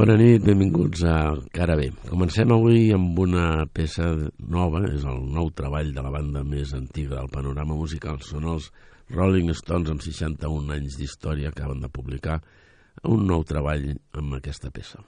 Bona nit, benvinguts a Cara B. Comencem avui amb una peça nova, és el nou treball de la banda més antiga del panorama musical. Són els Rolling Stones amb 61 anys d'història acaben de publicar un nou treball amb aquesta peça.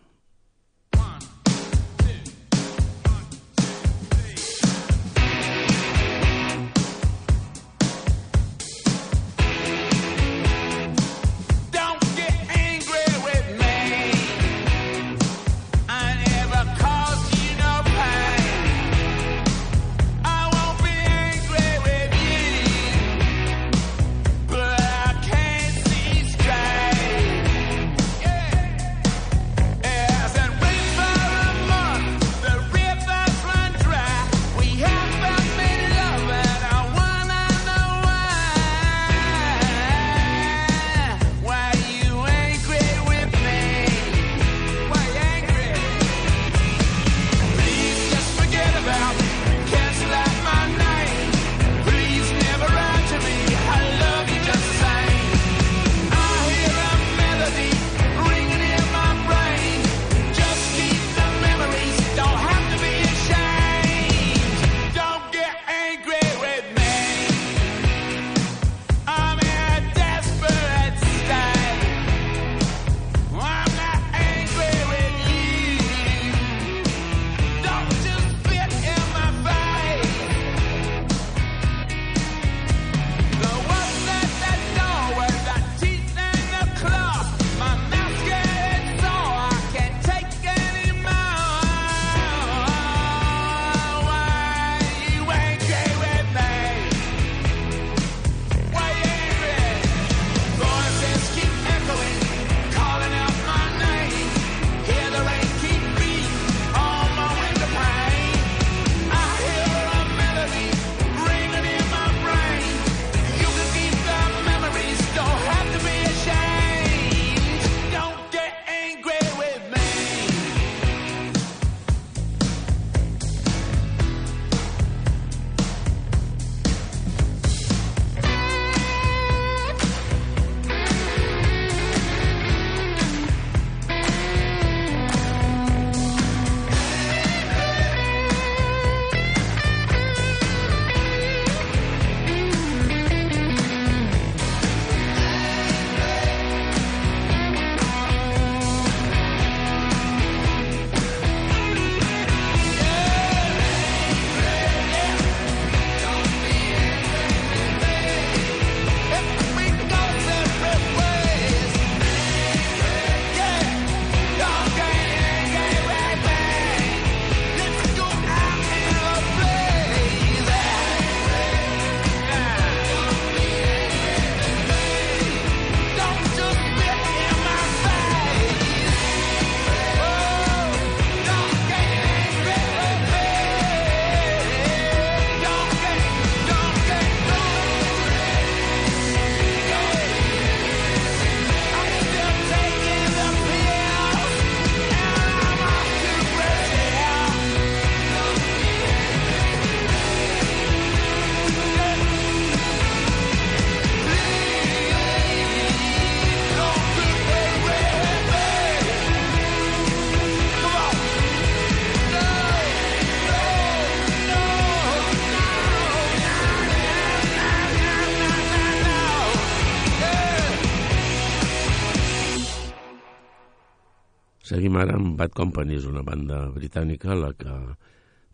Seguim ara amb Bad Company, és una banda britànica, la que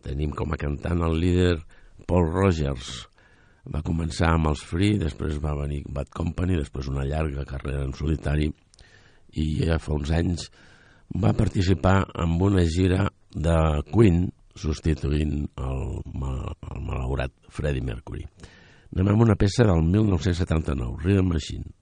tenim com a cantant el líder Paul Rogers. Va començar amb els Free, després va venir Bad Company, després una llarga carrera en solitari, i ja fa uns anys va participar en una gira de Queen, substituint el, el malaurat Freddie Mercury. Anem amb una peça del 1979, Rhythm Machine.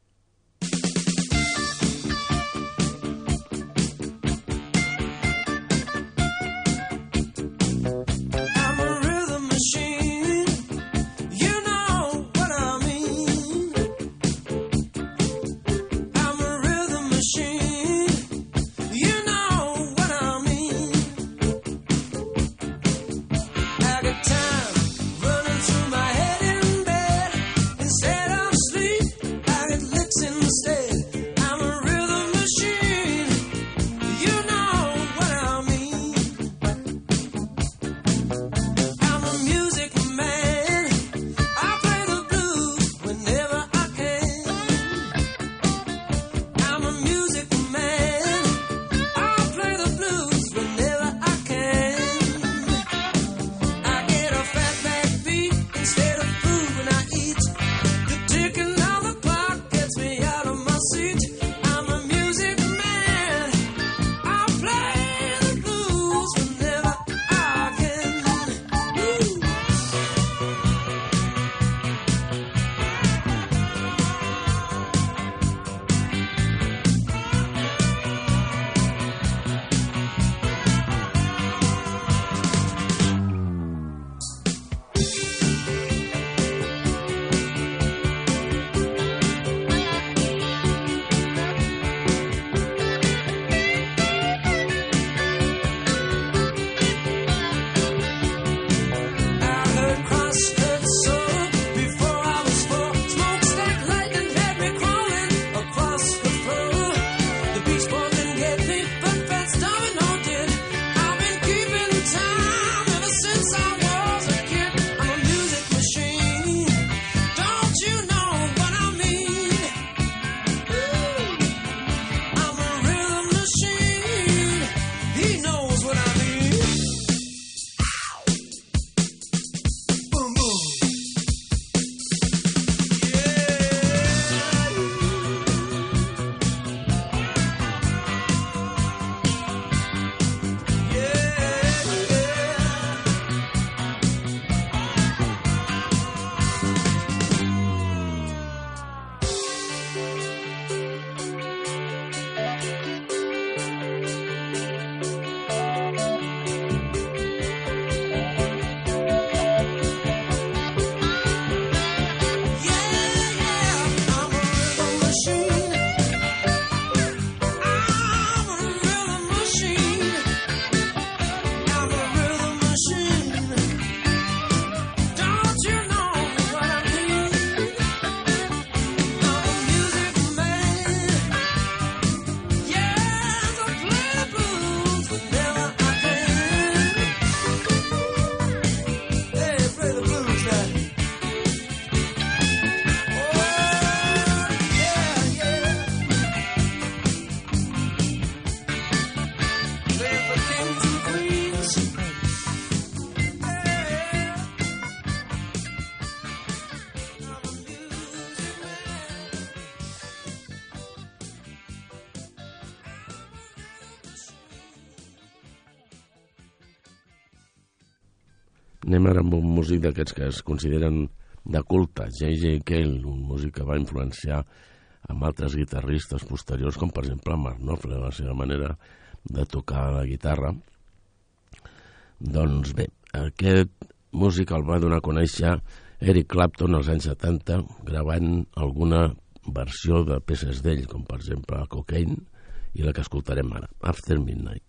Músic d'aquests que es consideren de culte, J.J. Cale, un músic que va influenciar amb altres guitarristes posteriors, com per exemple Mark Knopfler, la seva manera de tocar la guitarra. Doncs bé, aquest músic el va donar a conèixer Eric Clapton als anys 70, gravant alguna versió de peces d'ell, com per exemple Cocaine, i la que escoltarem ara, After Midnight.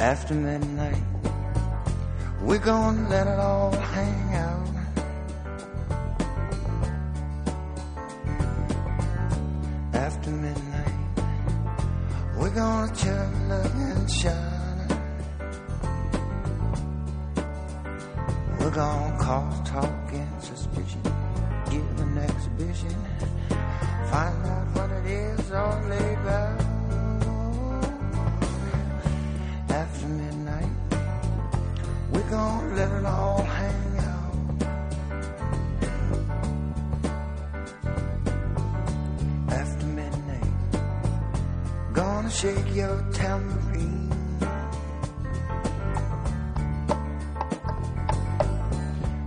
After midnight. We're gonna let it all hang out. After midnight, we're gonna chill and shine. We're gonna cause talk and suspicion, give an exhibition, find out what it is all about. After midnight. We're gonna let it all hang out. After midnight, gonna shake your tambourine.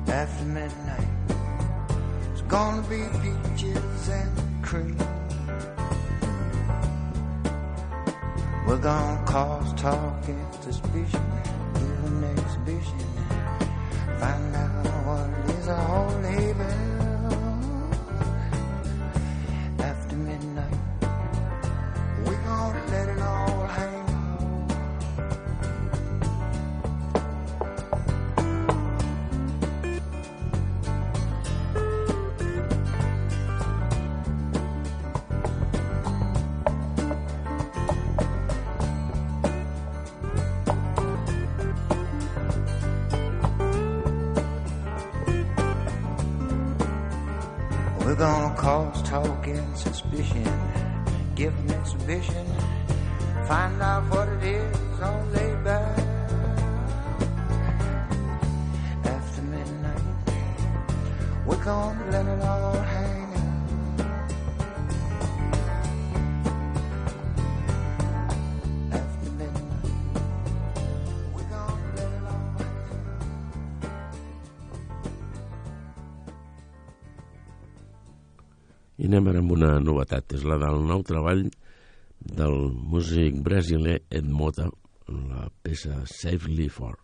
After midnight, it's gonna be peaches and cream. Gonna cause talk and suspicion, give an exhibition, find out what is all about. After Anem ara amb una novetat, és la del nou treball del músic brasiler Ed Mota, la peça Safely For.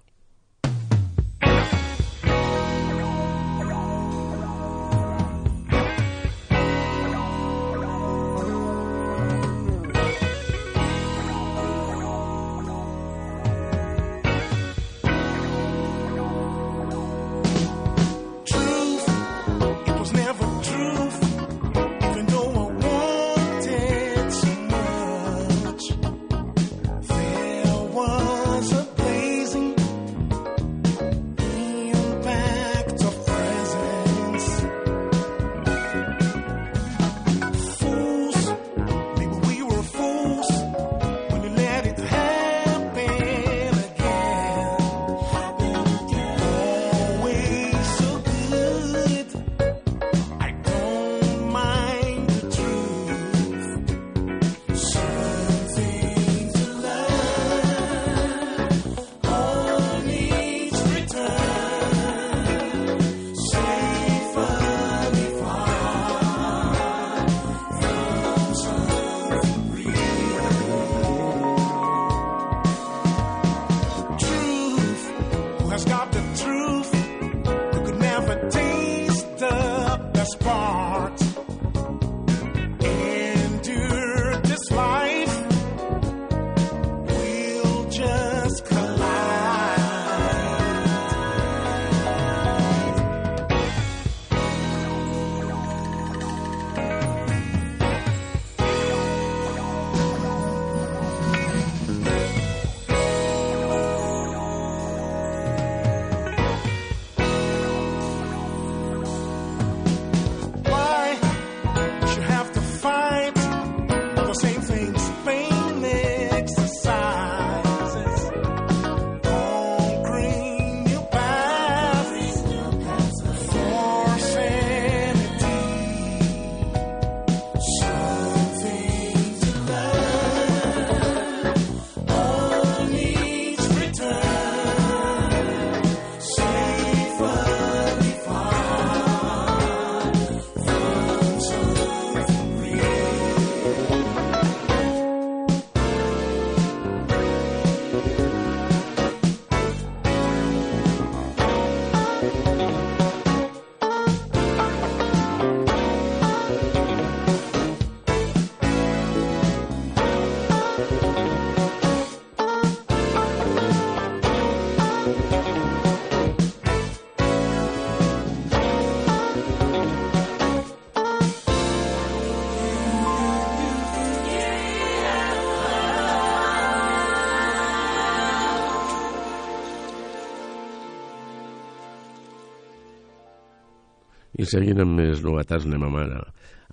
Seguint amb més novetats, anem amb ara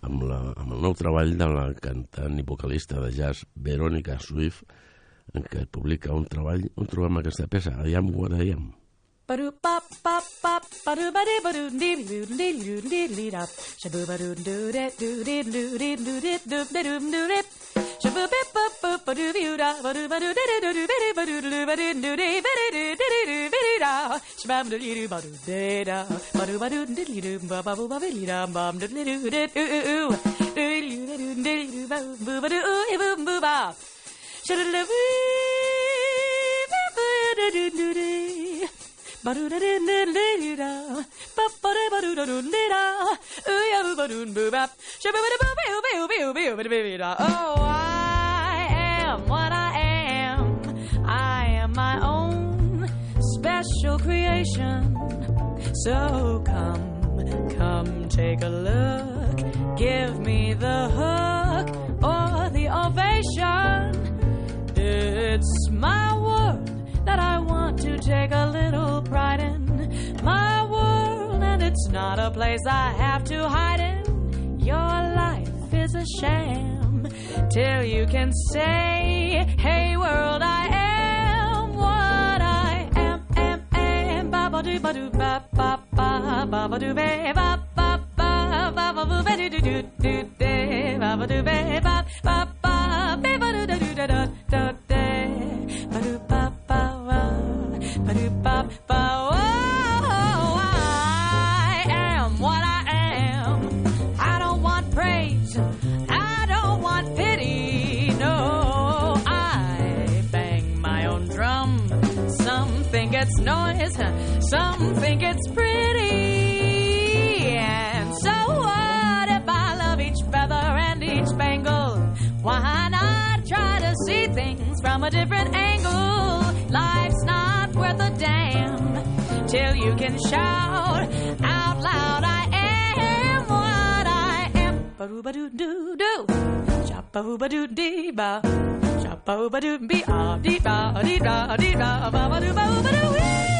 amb, la, amb el nou treball de la cantant i vocalista de jazz Verónica Swift, en què publica un treball on trobem aquesta peça, I Am What I Am. Ba-do ba-do ba-do ba-do Oh, wow. Creation so come come take a look give me the hook or the ovation it's my world that I want to take a little pride in. My world, and it's not a place I have to hide in. Your life is a sham till you can say, Hey world, I am ba do ba do ba ba ba ba ba do ba ba ba ba ba ba do ba do do do do de ba ba do ba ba ba ba ba ba do da do da da da de ba do ba ba ba ba do ba ba it's noise. Some think it's pretty. And so what if I love each feather and each bangle? Why not try to see things from a different angle? Life's not worth a damn till you can shout out loud, I am what I am ba ba doo be dee ba dee ba dee ba ba ba doo ba ba doo.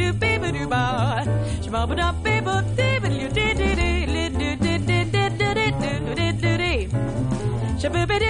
Dee ba dee ba dee ba ba ba doo ba ba doo wee. I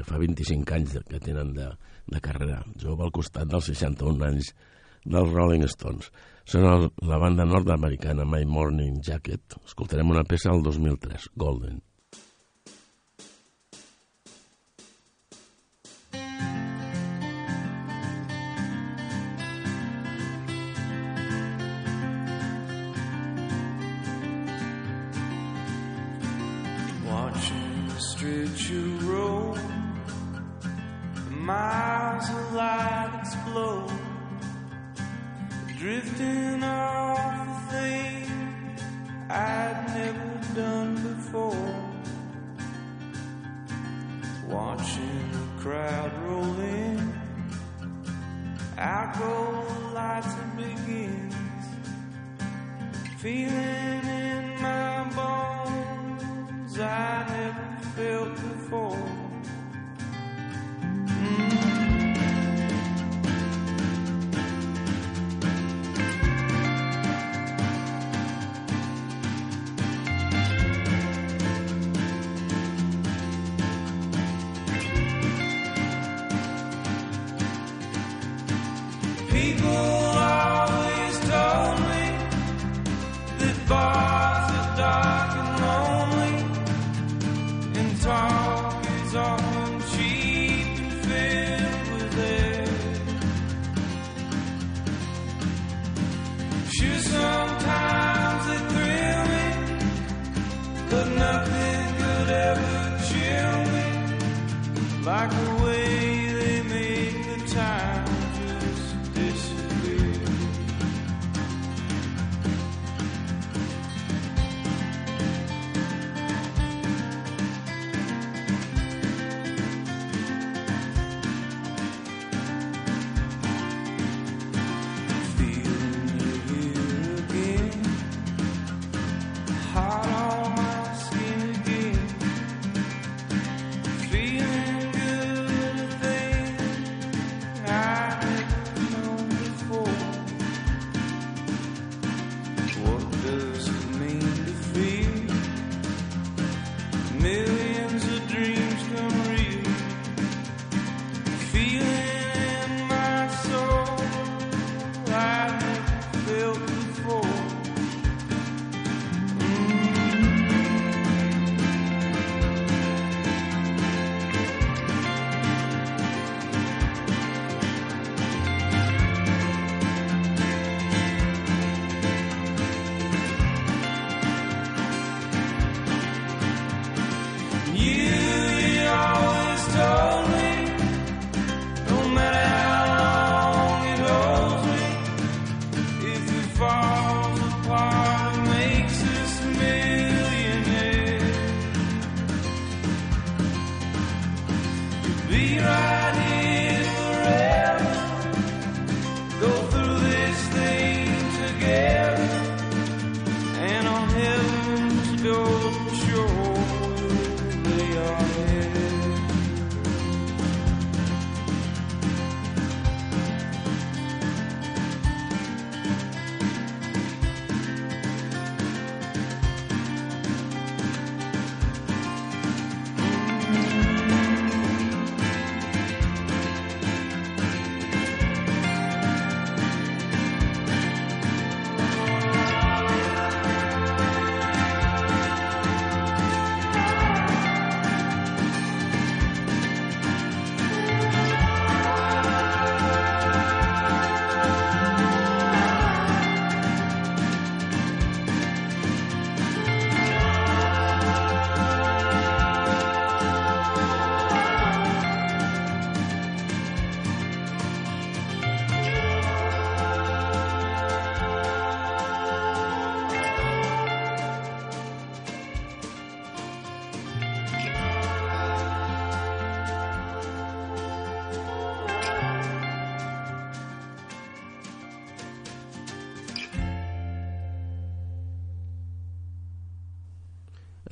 que fa 25 anys que tenen de, de carrera, jove al costat dels 61 anys dels Rolling Stones. Són el, la banda nord-americana My Morning Jacket. Escoltarem una peça del 2003, Golden. Watching the street you miles of light explode, drifting off a thing I'd never done before. Watching the crowd roll in, out go lights and begins, feeling in my bones I never felt before.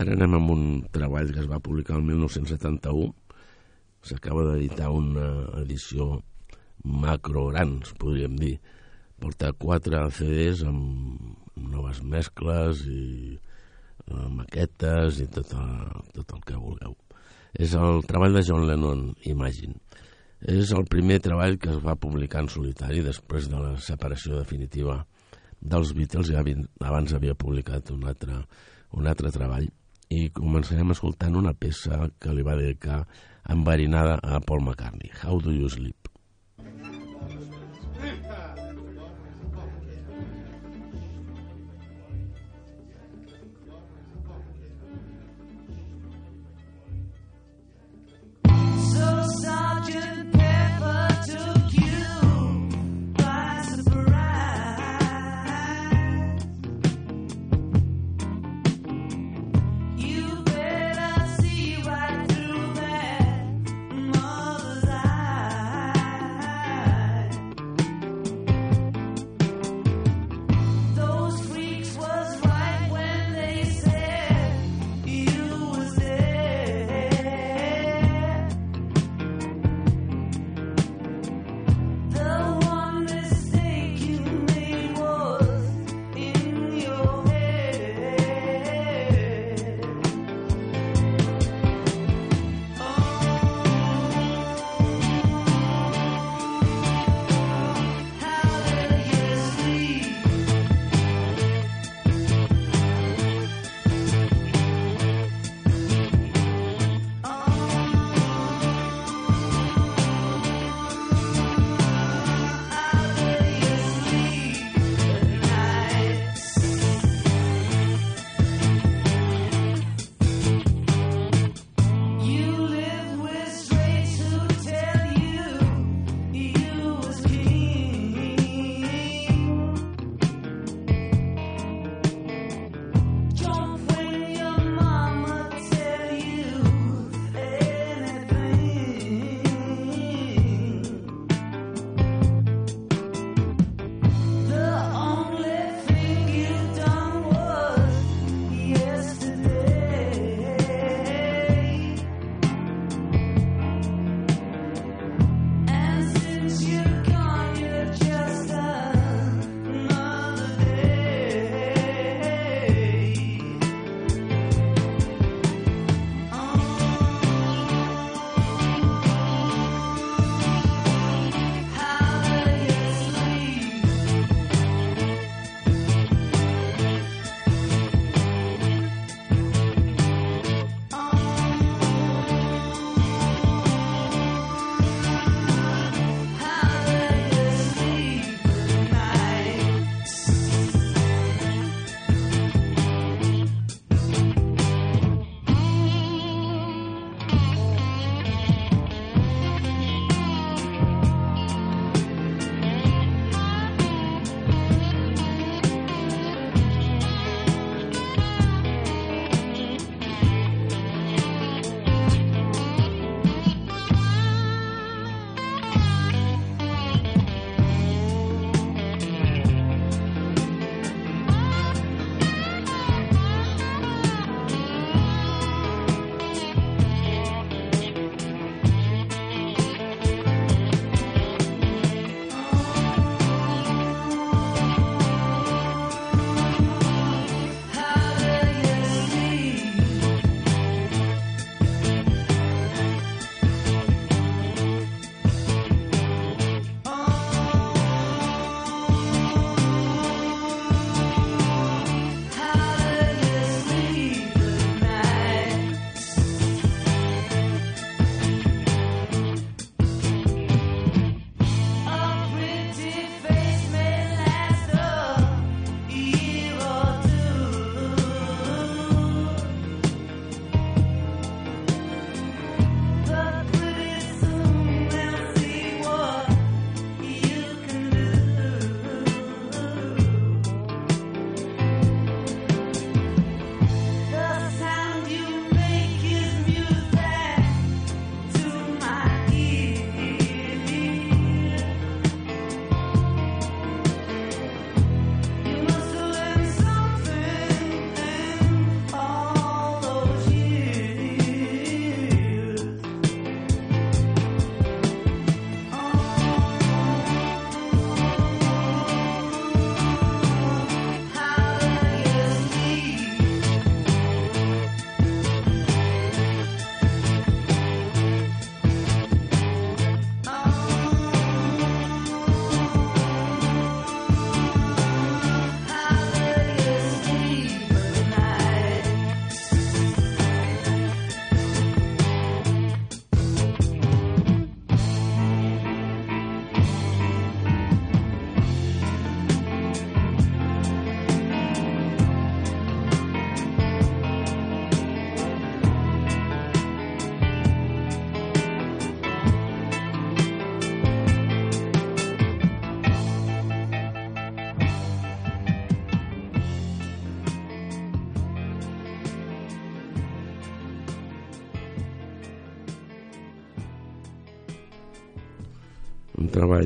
Ara anem amb un treball que es va publicar el 1971. S'acaba d'editar una edició macro grans, podríem dir. Porta quatre CDs amb noves mescles i eh, maquetes i tot, el, tot el que vulgueu. És el treball de John Lennon, Imagine. És el primer treball que es va publicar en solitari després de la separació definitiva dels Beatles. Ja abans havia publicat un altre, un altre treball i començarem escoltant una peça que li va dedicar enverinada a Paul McCartney, How Do You Sleep?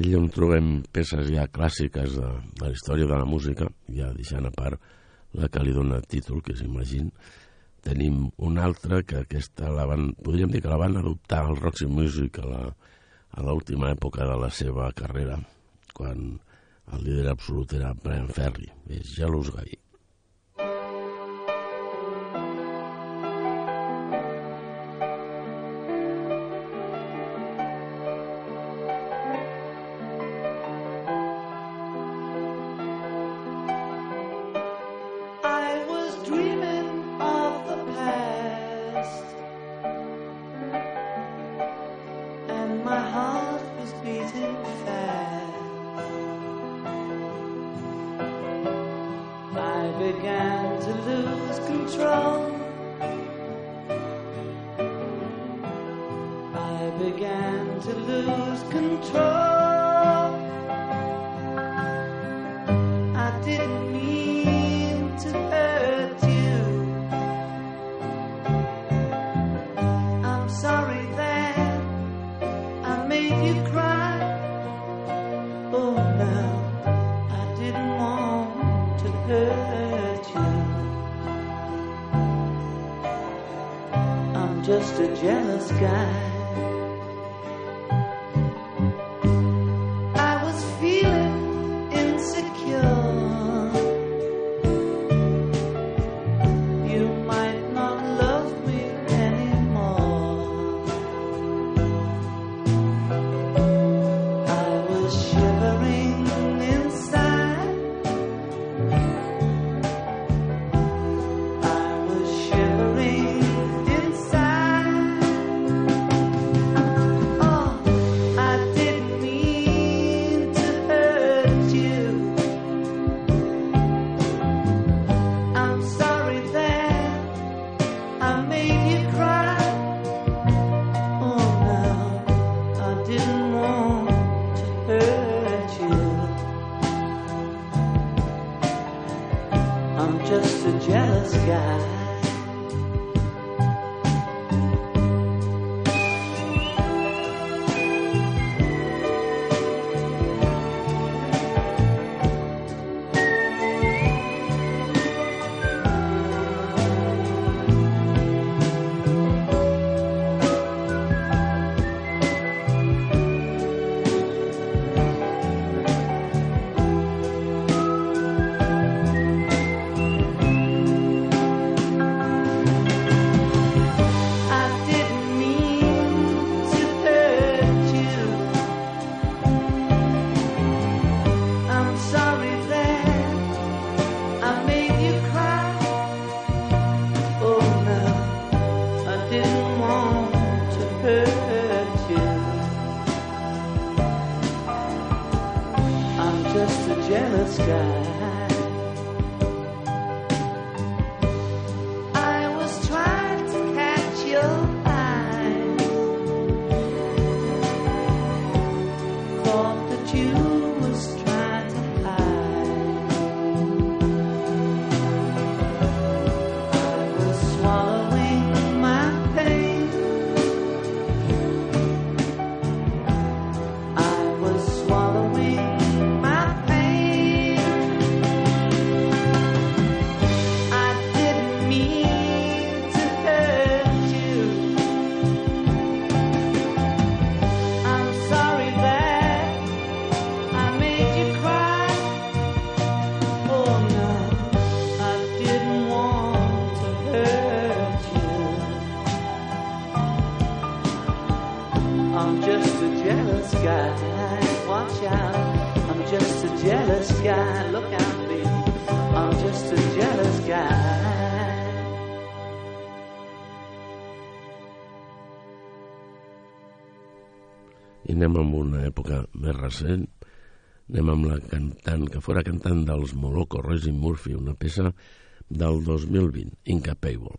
ell on trobem peces ja clàssiques de, de la història de la música, ja deixant a part la que li dona títol, que s'imagina, tenim una altra que aquesta la van, podríem dir que la van adoptar al Roxy Music a l'última època de la seva carrera, quan el líder absolut era Brian Ferry, és Jalous Gavi. i anem amb una època més recent. Anem amb la cantant que fora cantant dels Moloco Rosie Murphy una peça del 2020 Incapable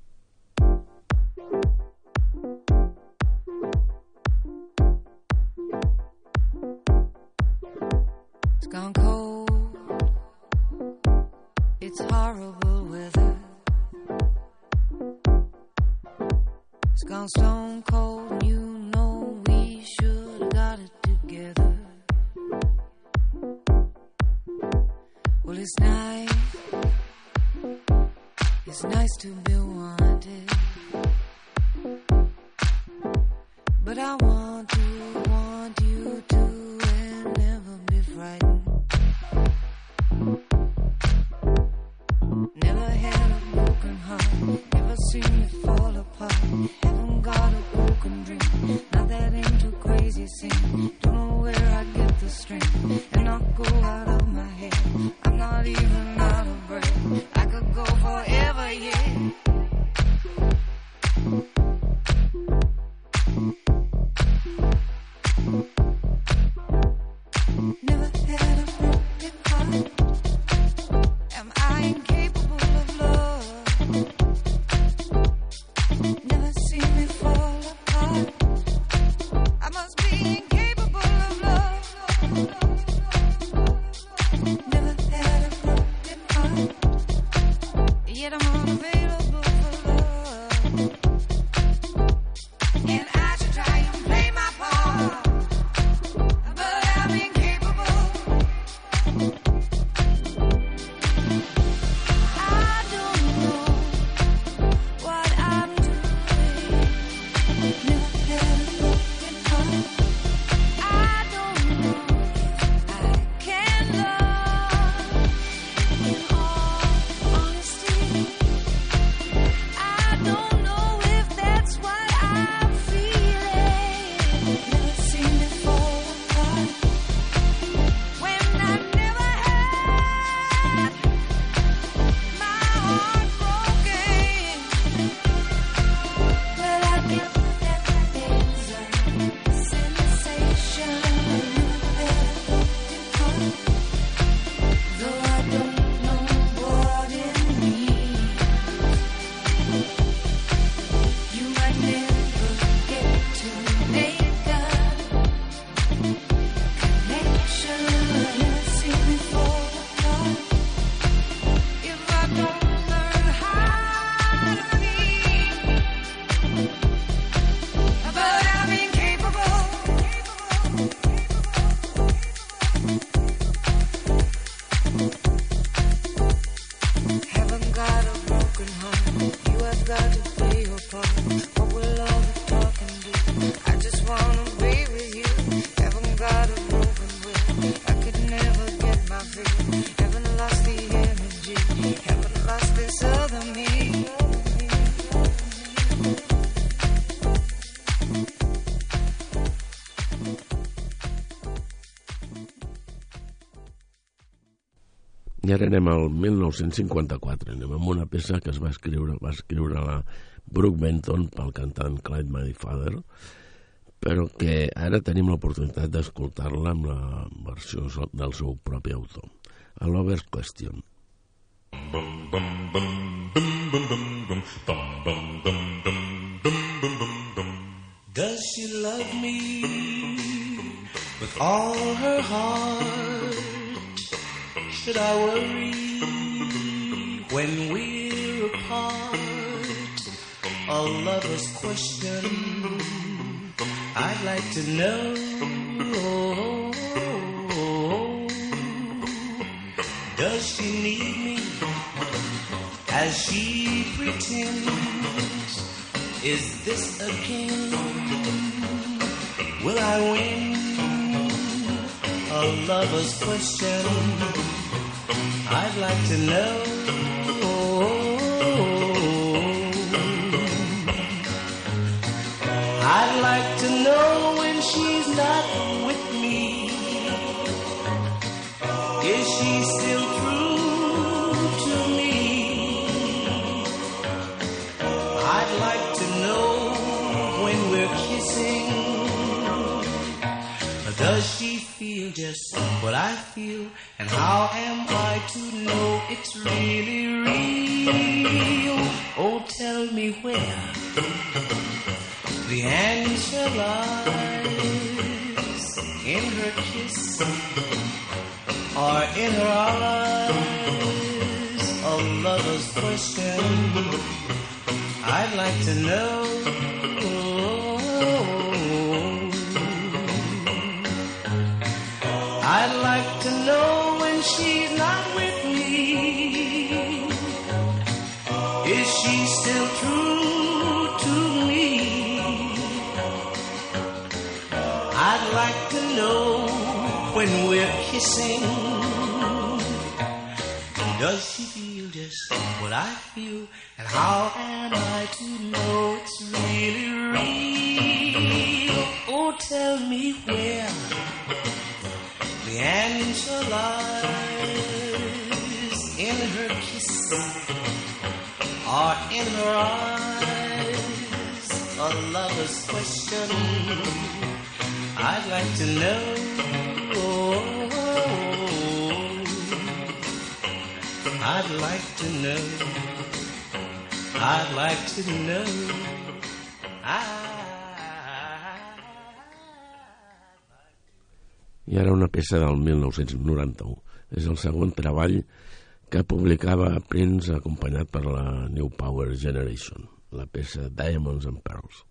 I ara anem al 1954, anem amb una peça que es va escriure, va escriure la Brooke Benton pel cantant Clyde Mayfather, però que ara tenim l'oportunitat d'escoltar-la amb la versió del seu propi autor. A l'Over's Question. Does she love me with all her heart? Should I worry when we're apart? A lover's question I'd like to know. Does she need me as she pretends? Is this a game? Will I win? A lover's question. I'd like to know. I'd like to know when she's not with me. Is she still true to me? I'd like to know when we're kissing. Does she just what I feel? And how am I to know it's really real? Oh, tell me where the answer lies in her kiss or in her eyes. A lover's question I'd like to know. I'd like to know when she's not with me. Is she still true to me? I'd like to know when we're kissing. Does she feel just what I feel? And how am I to know? coming. I'd like to know. I'd like to know. I'd like to know. I ara una peça del 1991. És el segon treball que publicava Prince acompanyat per la New Power Generation, la peça Diamonds and Pearls.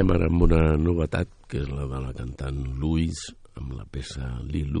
Anem ara amb una novetat, que és la de la cantant Luis amb la peça Lilu.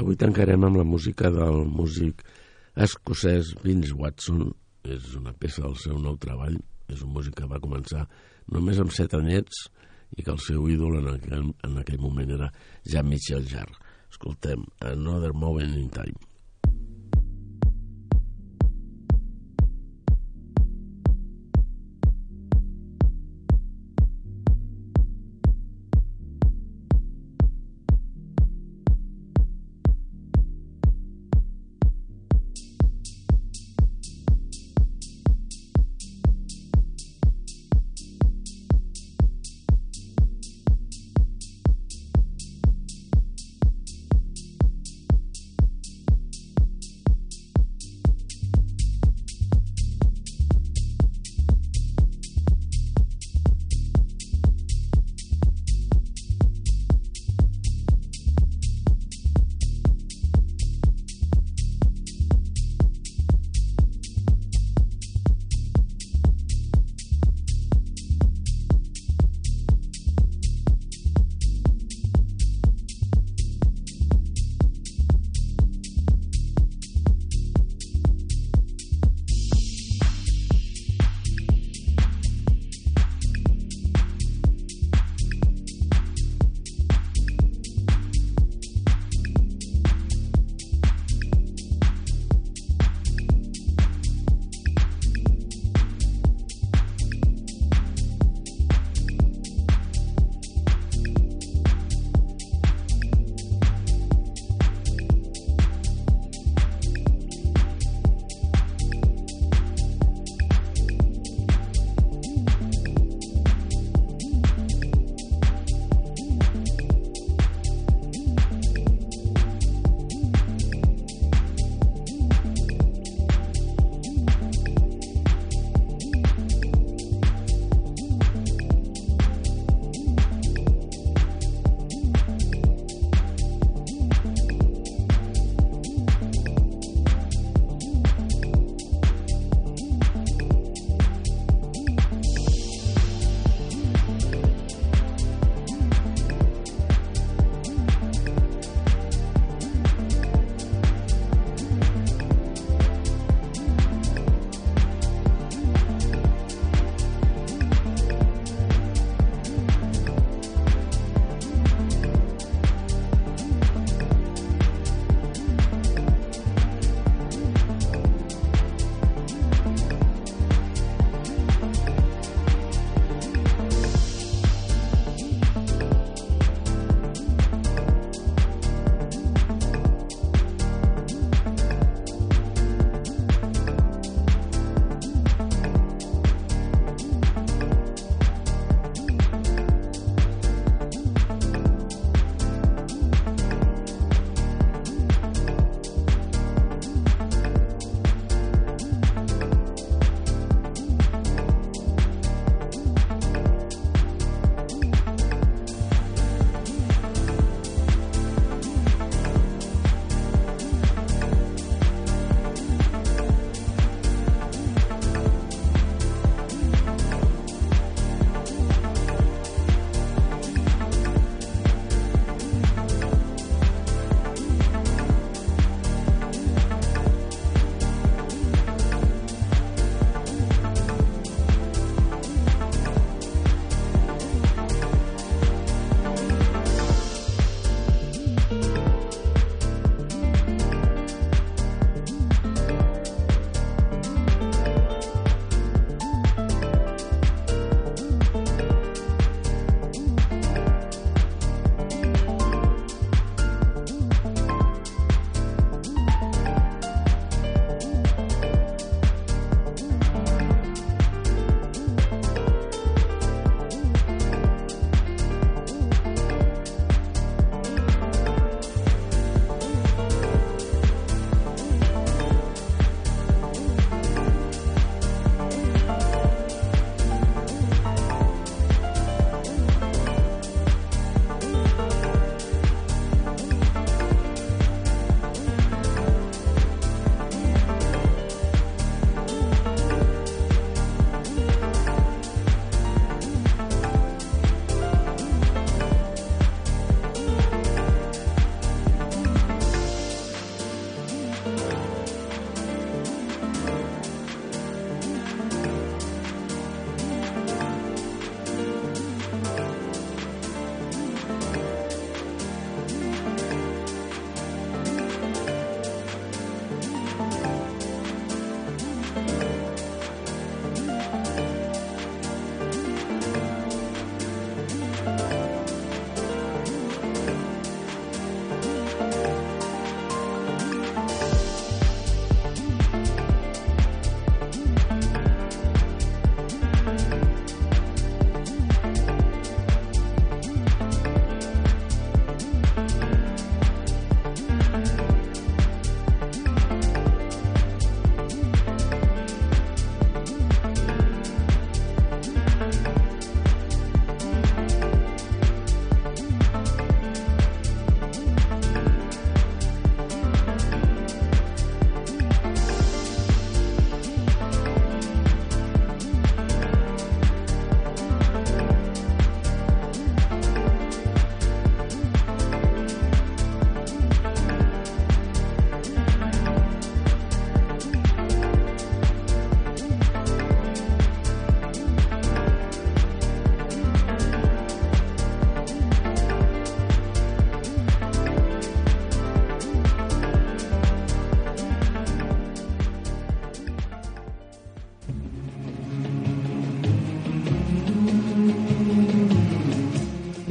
Avui tancarem amb la música del músic escocès Vince Watson. És una peça del seu nou treball. És un músic que va començar només amb set anyets i que el seu ídol en aquell, en aquell moment era Jean-Michel Jarre. Escoltem Another Moment in Time.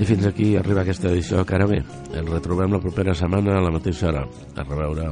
Fins aquí arriba aquesta edició de Cara B. Ens retrobem la propera setmana a la mateixa hora. A reveure.